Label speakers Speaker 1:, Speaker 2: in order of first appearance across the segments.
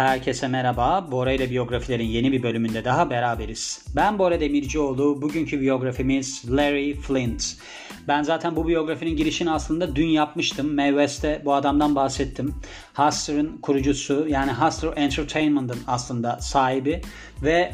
Speaker 1: Herkese merhaba. Bora ile biyografilerin yeni bir bölümünde daha beraberiz. Ben Bora Demircioğlu. Bugünkü biyografimiz Larry Flint. Ben zaten bu biyografinin girişini aslında dün yapmıştım. Mae West'te bu adamdan bahsettim. Hustler'ın kurucusu yani Hustler Entertainment'ın aslında sahibi ve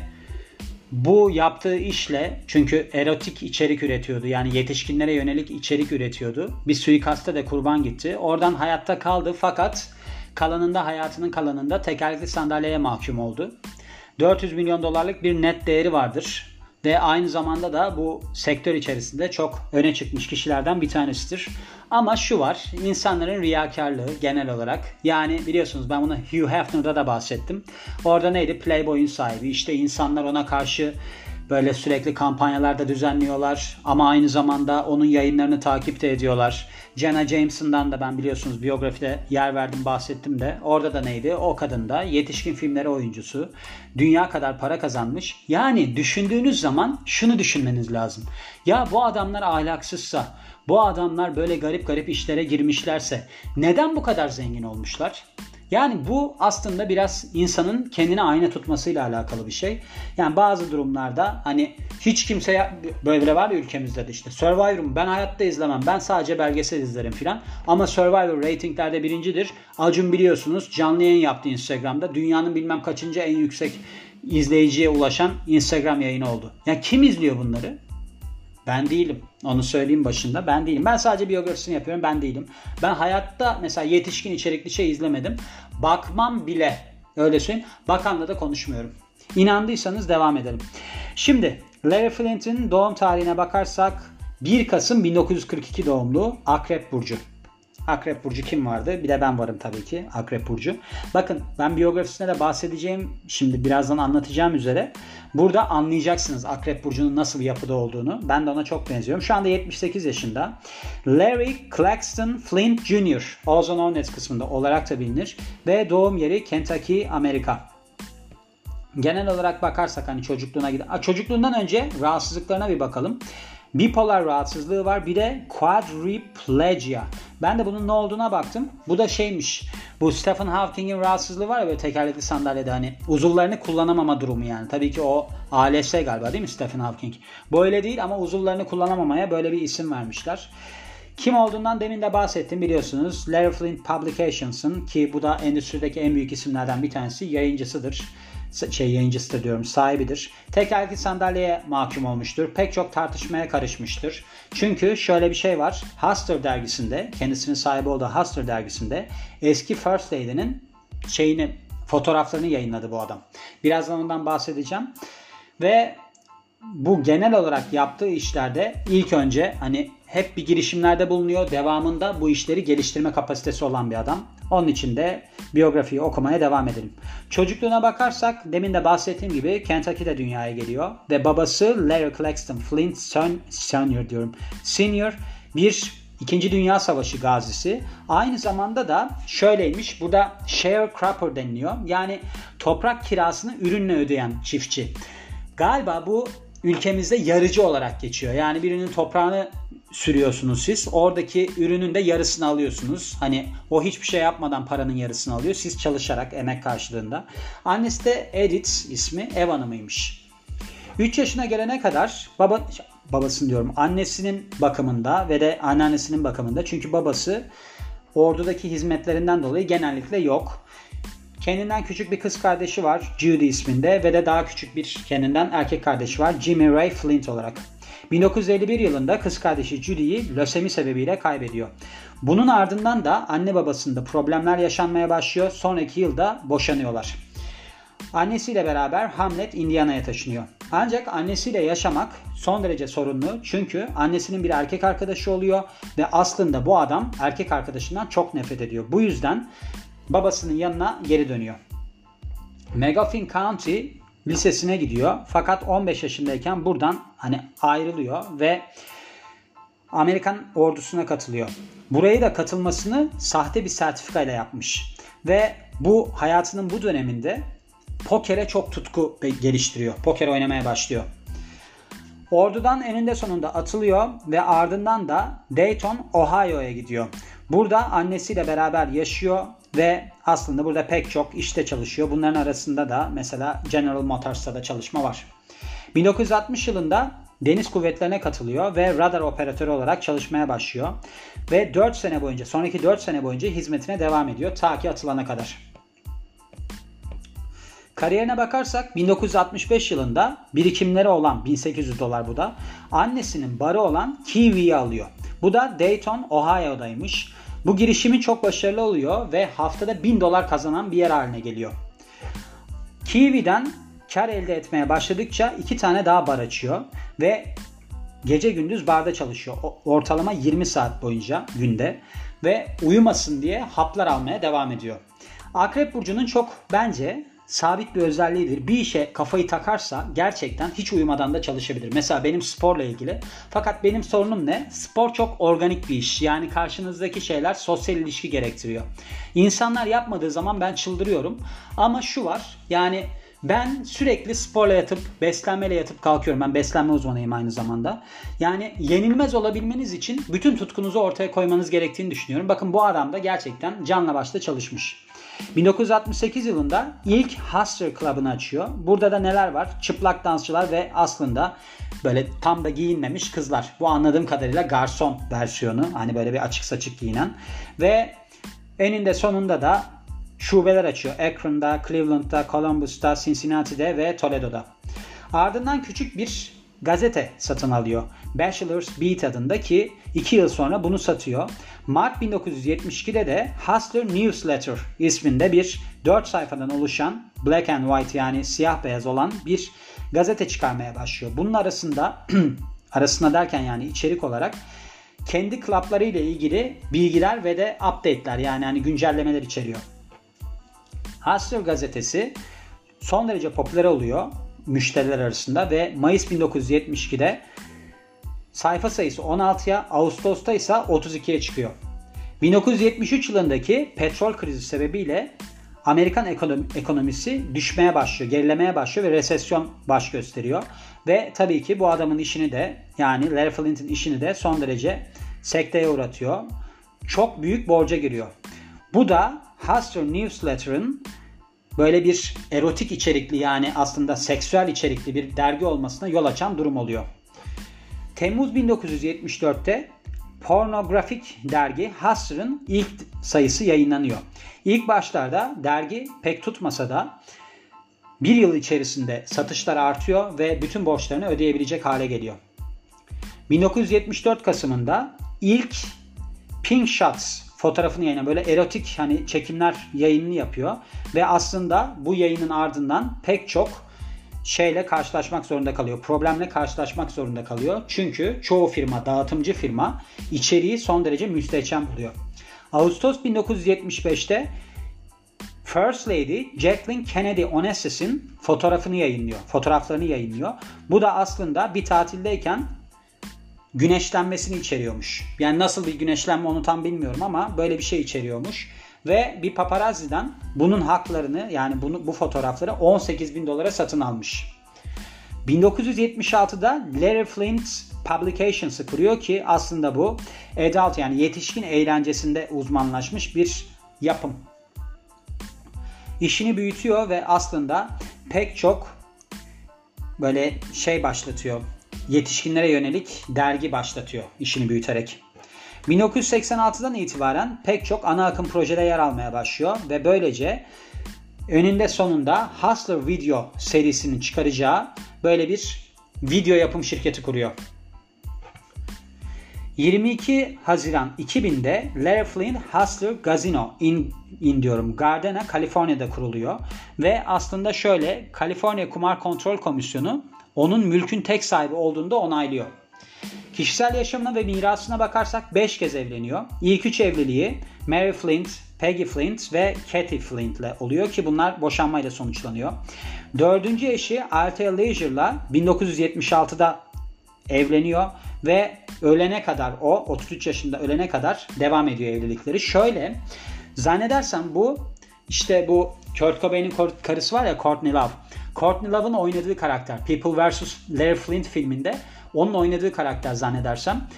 Speaker 1: bu yaptığı işle çünkü erotik içerik üretiyordu. Yani yetişkinlere yönelik içerik üretiyordu. Bir suikaste de kurban gitti. Oradan hayatta kaldı fakat kalanında hayatının kalanında tekerlekli sandalyeye mahkum oldu. 400 milyon dolarlık bir net değeri vardır. Ve aynı zamanda da bu sektör içerisinde çok öne çıkmış kişilerden bir tanesidir. Ama şu var, insanların riyakarlığı genel olarak. Yani biliyorsunuz ben bunu Hugh Hefner'da da bahsettim. Orada neydi? Playboy'un sahibi. İşte insanlar ona karşı Böyle sürekli kampanyalarda düzenliyorlar ama aynı zamanda onun yayınlarını takip de ediyorlar. Jenna Jameson'dan da ben biliyorsunuz biyografide yer verdim bahsettim de. Orada da neydi? O kadın da yetişkin filmleri oyuncusu. Dünya kadar para kazanmış. Yani düşündüğünüz zaman şunu düşünmeniz lazım. Ya bu adamlar ahlaksızsa, bu adamlar böyle garip garip işlere girmişlerse neden bu kadar zengin olmuşlar? Yani bu aslında biraz insanın kendine ayna tutmasıyla alakalı bir şey. Yani bazı durumlarda hani hiç kimse böyle var ya ülkemizde de işte Survivor'u ben hayatta izlemem. Ben sadece belgesel izlerim filan. Ama Survivor ratinglerde birincidir. Acun biliyorsunuz canlı yayın yaptı Instagram'da. Dünyanın bilmem kaçıncı en yüksek izleyiciye ulaşan Instagram yayını oldu. Ya yani kim izliyor bunları? Ben değilim. Onu söyleyeyim başında. Ben değilim. Ben sadece biyografisini yapıyorum. Ben değilim. Ben hayatta mesela yetişkin içerikli şey izlemedim. Bakmam bile. Öyle söyleyeyim. Bakanla da konuşmuyorum. İnandıysanız devam edelim. Şimdi Larry Flint'in doğum tarihine bakarsak 1 Kasım 1942 doğumlu Akrep Burcu. Akrep Burcu kim vardı? Bir de ben varım tabii ki Akrep Burcu. Bakın ben biyografisine de bahsedeceğim. Şimdi birazdan anlatacağım üzere. Burada anlayacaksınız Akrep Burcu'nun nasıl bir yapıda olduğunu. Ben de ona çok benziyorum. Şu anda 78 yaşında. Larry Claxton Flint Jr. Known as kısmında olarak da bilinir. Ve doğum yeri Kentucky, Amerika. Genel olarak bakarsak hani çocukluğuna gider. Çocukluğundan önce rahatsızlıklarına bir bakalım. Bipolar rahatsızlığı var. Bir de quadriplegia. Ben de bunun ne olduğuna baktım. Bu da şeymiş. Bu Stephen Hawking'in rahatsızlığı var ya böyle tekerlekli sandalyede hani uzuvlarını kullanamama durumu yani. Tabii ki o ALS galiba değil mi Stephen Hawking? Bu öyle değil ama uzuvlarını kullanamamaya böyle bir isim vermişler. Kim olduğundan demin de bahsettim biliyorsunuz. Larry Flint Publications'ın ki bu da endüstrideki en büyük isimlerden bir tanesi yayıncısıdır şey yayıncısı diyorum sahibidir. Tekerlekli sandalyeye mahkum olmuştur. Pek çok tartışmaya karışmıştır. Çünkü şöyle bir şey var. Hustler dergisinde kendisinin sahibi olduğu Hustler dergisinde eski First Lady'nin şeyini fotoğraflarını yayınladı bu adam. Birazdan ondan bahsedeceğim. Ve bu genel olarak yaptığı işlerde ilk önce hani hep bir girişimlerde bulunuyor. Devamında bu işleri geliştirme kapasitesi olan bir adam. Onun için de biyografiyi okumaya devam edelim. Çocukluğuna bakarsak demin de bahsettiğim gibi Kentucky'de dünyaya geliyor. Ve babası Larry Claxton Flint son, Senior diyorum. Senior bir İkinci Dünya Savaşı gazisi. Aynı zamanda da şöyleymiş. Burada sharecropper deniliyor. Yani toprak kirasını ürünle ödeyen çiftçi. Galiba bu ülkemizde yarıcı olarak geçiyor. Yani birinin toprağını sürüyorsunuz siz. Oradaki ürünün de yarısını alıyorsunuz. Hani o hiçbir şey yapmadan paranın yarısını alıyor. Siz çalışarak emek karşılığında. Annesi de Edith ismi ev hanımıymış. 3 yaşına gelene kadar baba babasını diyorum annesinin bakımında ve de anneannesinin bakımında. Çünkü babası ordudaki hizmetlerinden dolayı genellikle yok. Kendinden küçük bir kız kardeşi var Judy isminde ve de daha küçük bir kendinden erkek kardeşi var Jimmy Ray Flint olarak. 1951 yılında kız kardeşi Judy'yi lösemi sebebiyle kaybediyor. Bunun ardından da anne babasında problemler yaşanmaya başlıyor. Sonraki yılda boşanıyorlar. Annesiyle beraber Hamlet Indiana'ya taşınıyor. Ancak annesiyle yaşamak son derece sorunlu çünkü annesinin bir erkek arkadaşı oluyor ve aslında bu adam erkek arkadaşından çok nefret ediyor. Bu yüzden babasının yanına geri dönüyor. Megafin County lisesine gidiyor. Fakat 15 yaşındayken buradan hani ayrılıyor ve Amerikan ordusuna katılıyor. Burayı da katılmasını sahte bir sertifikayla yapmış. Ve bu hayatının bu döneminde pokere çok tutku geliştiriyor. Poker oynamaya başlıyor. Ordudan eninde sonunda atılıyor ve ardından da Dayton, Ohio'ya gidiyor. Burada annesiyle beraber yaşıyor ve aslında burada pek çok işte çalışıyor. Bunların arasında da mesela General Motors'ta da çalışma var. 1960 yılında deniz kuvvetlerine katılıyor ve radar operatörü olarak çalışmaya başlıyor. Ve 4 sene boyunca, sonraki 4 sene boyunca hizmetine devam ediyor ta ki atılana kadar. Kariyerine bakarsak 1965 yılında birikimleri olan 1800 dolar bu da annesinin barı olan Kiwi'yi alıyor. Bu da Dayton, Ohio'daymış. Bu girişimi çok başarılı oluyor ve haftada 1000 dolar kazanan bir yer haline geliyor. Kiwi'den kar elde etmeye başladıkça iki tane daha bar açıyor ve gece gündüz barda çalışıyor. Ortalama 20 saat boyunca günde ve uyumasın diye haplar almaya devam ediyor. Akrep burcunun çok bence sabit bir özelliğidir. Bir işe kafayı takarsa gerçekten hiç uyumadan da çalışabilir. Mesela benim sporla ilgili. Fakat benim sorunum ne? Spor çok organik bir iş. Yani karşınızdaki şeyler sosyal ilişki gerektiriyor. İnsanlar yapmadığı zaman ben çıldırıyorum. Ama şu var. Yani ben sürekli sporla yatıp beslenmeyle yatıp kalkıyorum. Ben beslenme uzmanıyım aynı zamanda. Yani yenilmez olabilmeniz için bütün tutkunuzu ortaya koymanız gerektiğini düşünüyorum. Bakın bu adam da gerçekten canla başla çalışmış. 1968 yılında ilk Hustler Club'ını açıyor. Burada da neler var? Çıplak dansçılar ve aslında böyle tam da giyinmemiş kızlar. Bu anladığım kadarıyla garson versiyonu. Hani böyle bir açık saçık giyinen. Ve eninde sonunda da şubeler açıyor. Akron'da, Cleveland'da, Columbus'ta, Cincinnati'de ve Toledo'da. Ardından küçük bir gazete satın alıyor. Bachelor's Beat adında ki 2 yıl sonra bunu satıyor. Mart 1972'de de Hustler Newsletter isminde bir 4 sayfadan oluşan black and white yani siyah beyaz olan bir gazete çıkarmaya başlıyor. Bunun arasında arasında derken yani içerik olarak kendi klapları ile ilgili bilgiler ve de update'ler yani hani güncellemeler içeriyor. Hustler gazetesi son derece popüler oluyor müşteriler arasında ve Mayıs 1972'de sayfa sayısı 16'ya, Ağustos'ta ise 32'ye çıkıyor. 1973 yılındaki petrol krizi sebebiyle Amerikan ekonomisi düşmeye başlıyor, gerilemeye başlıyor ve resesyon baş gösteriyor. Ve tabii ki bu adamın işini de yani Larry Flint'in işini de son derece sekteye uğratıyor. Çok büyük borca giriyor. Bu da Hustler Newsletter'ın böyle bir erotik içerikli yani aslında seksüel içerikli bir dergi olmasına yol açan durum oluyor. Temmuz 1974'te pornografik dergi Hustler'ın ilk sayısı yayınlanıyor. İlk başlarda dergi pek tutmasa da bir yıl içerisinde satışlar artıyor ve bütün borçlarını ödeyebilecek hale geliyor. 1974 Kasım'ında ilk Pink Shots fotoğrafını yayınlıyor. Böyle erotik hani çekimler yayınını yapıyor. Ve aslında bu yayının ardından pek çok şeyle karşılaşmak zorunda kalıyor. Problemle karşılaşmak zorunda kalıyor. Çünkü çoğu firma, dağıtımcı firma içeriği son derece müstehcen buluyor. Ağustos 1975'te First Lady Jacqueline Kennedy Onassis'in fotoğrafını yayınlıyor. Fotoğraflarını yayınlıyor. Bu da aslında bir tatildeyken güneşlenmesini içeriyormuş. Yani nasıl bir güneşlenme onu tam bilmiyorum ama böyle bir şey içeriyormuş. Ve bir paparazziden bunun haklarını yani bunu, bu fotoğrafları 18 bin dolara satın almış. 1976'da Larry Flint Publications'ı kuruyor ki aslında bu adult yani yetişkin eğlencesinde uzmanlaşmış bir yapım. İşini büyütüyor ve aslında pek çok böyle şey başlatıyor yetişkinlere yönelik dergi başlatıyor işini büyüterek. 1986'dan itibaren pek çok ana akım projede yer almaya başlıyor ve böylece önünde sonunda Hustler Video serisinin çıkaracağı böyle bir video yapım şirketi kuruyor. 22 Haziran 2000'de Larry Flynn Hustler Gazino in, in diyorum Gardena, Kaliforniya'da kuruluyor. Ve aslında şöyle Kaliforniya Kumar Kontrol Komisyonu onun mülkün tek sahibi olduğunu da onaylıyor. Kişisel yaşamına ve mirasına bakarsak 5 kez evleniyor. İlk 3 evliliği Mary Flint, Peggy Flint ve Kathy Flint ile oluyor ki bunlar boşanmayla sonuçlanıyor. Dördüncü eşi Althea Leisure'la 1976'da evleniyor ve ölene kadar o 33 yaşında ölene kadar devam ediyor evlilikleri. Şöyle zannedersem bu işte bu Kurt Cobain'in karısı var ya Courtney Love. Courtney Love'ın oynadığı karakter People vs. Larry Flint filminde onun oynadığı karakter zannedersem.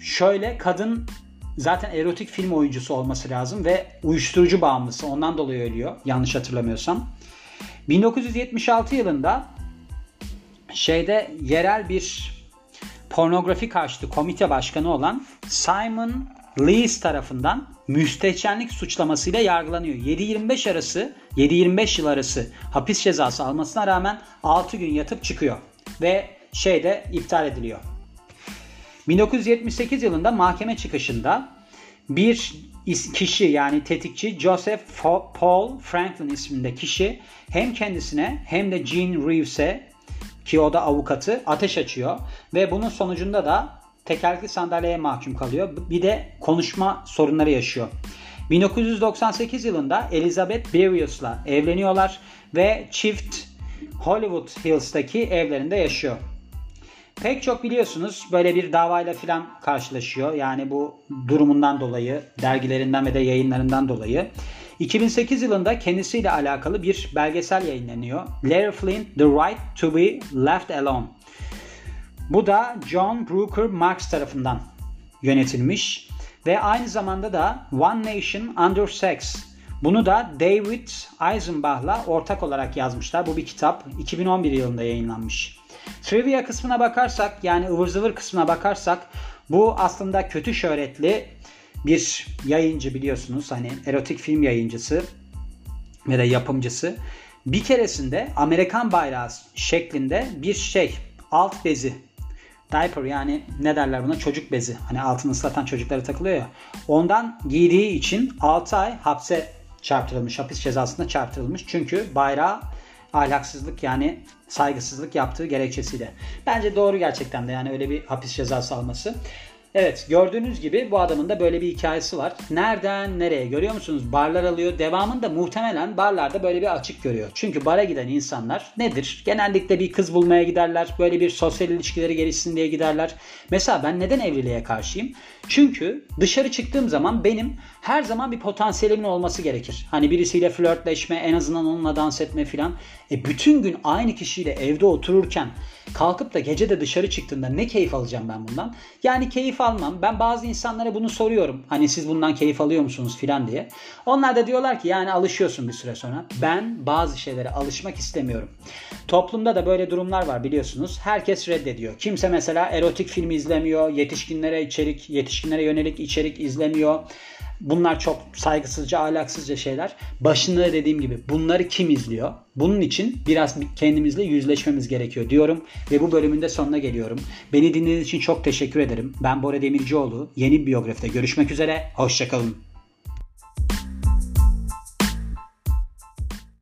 Speaker 1: Şöyle kadın zaten erotik film oyuncusu olması lazım ve uyuşturucu bağımlısı. Ondan dolayı ölüyor. Yanlış hatırlamıyorsam. 1976 yılında şeyde yerel bir pornografi karşıtı komite başkanı olan Simon Lees tarafından müstehcenlik suçlamasıyla yargılanıyor. 7-25 arası 7-25 yıl arası hapis cezası almasına rağmen 6 gün yatıp çıkıyor ve şeyde iptal ediliyor. 1978 yılında mahkeme çıkışında bir kişi yani tetikçi Joseph Paul Franklin isminde kişi hem kendisine hem de Gene Reeves'e ki o da avukatı ateş açıyor ve bunun sonucunda da tekerlekli sandalyeye mahkum kalıyor. Bir de konuşma sorunları yaşıyor. 1998 yılında Elizabeth Berrios'la evleniyorlar ve çift Hollywood Hills'taki evlerinde yaşıyor. Pek çok biliyorsunuz böyle bir davayla filan karşılaşıyor. Yani bu durumundan dolayı, dergilerinden ve de yayınlarından dolayı. 2008 yılında kendisiyle alakalı bir belgesel yayınlanıyor. Larry Flint, The Right to be Left Alone. Bu da John Brooker Marx tarafından yönetilmiş ve aynı zamanda da One Nation Under Sex. Bunu da David Eisenbach'la ortak olarak yazmışlar. Bu bir kitap. 2011 yılında yayınlanmış. Trivia kısmına bakarsak yani ıvır zıvır kısmına bakarsak bu aslında kötü şöhretli bir yayıncı biliyorsunuz. Hani erotik film yayıncısı ve de yapımcısı. Bir keresinde Amerikan bayrağı şeklinde bir şey alt bezi diaper yani ne derler buna çocuk bezi hani altını ıslatan çocuklara takılıyor ya ondan giydiği için 6 ay hapse çarptırılmış hapis cezasına çarptırılmış çünkü bayrağı ahlaksızlık yani saygısızlık yaptığı gerekçesiyle. Bence doğru gerçekten de yani öyle bir hapis cezası alması. Evet gördüğünüz gibi bu adamın da böyle bir hikayesi var. Nereden nereye görüyor musunuz? Barlar alıyor. Devamında muhtemelen barlarda böyle bir açık görüyor. Çünkü bara giden insanlar nedir? Genellikle bir kız bulmaya giderler. Böyle bir sosyal ilişkileri gelişsin diye giderler. Mesela ben neden evliliğe karşıyım? Çünkü dışarı çıktığım zaman benim her zaman bir potansiyelimin olması gerekir. Hani birisiyle flörtleşme, en azından onunla dans etme filan. E bütün gün aynı kişiyle evde otururken kalkıp da gece de dışarı çıktığında ne keyif alacağım ben bundan? Yani keyif almam. Ben bazı insanlara bunu soruyorum. Hani siz bundan keyif alıyor musunuz filan diye. Onlar da diyorlar ki yani alışıyorsun bir süre sonra. Ben bazı şeylere alışmak istemiyorum. Toplumda da böyle durumlar var biliyorsunuz. Herkes reddediyor. Kimse mesela erotik film izlemiyor. Yetişkinlere içerik, yetişkinlere yönelik içerik izlemiyor. Bunlar çok saygısızca, ahlaksızca şeyler. Başında dediğim gibi bunları kim izliyor? Bunun için biraz kendimizle yüzleşmemiz gerekiyor diyorum ve bu bölümün de sonuna geliyorum. Beni dinlediğiniz için çok teşekkür ederim. Ben Bora Demircioğlu. Yeni bir biyografide görüşmek üzere. Hoşçakalın.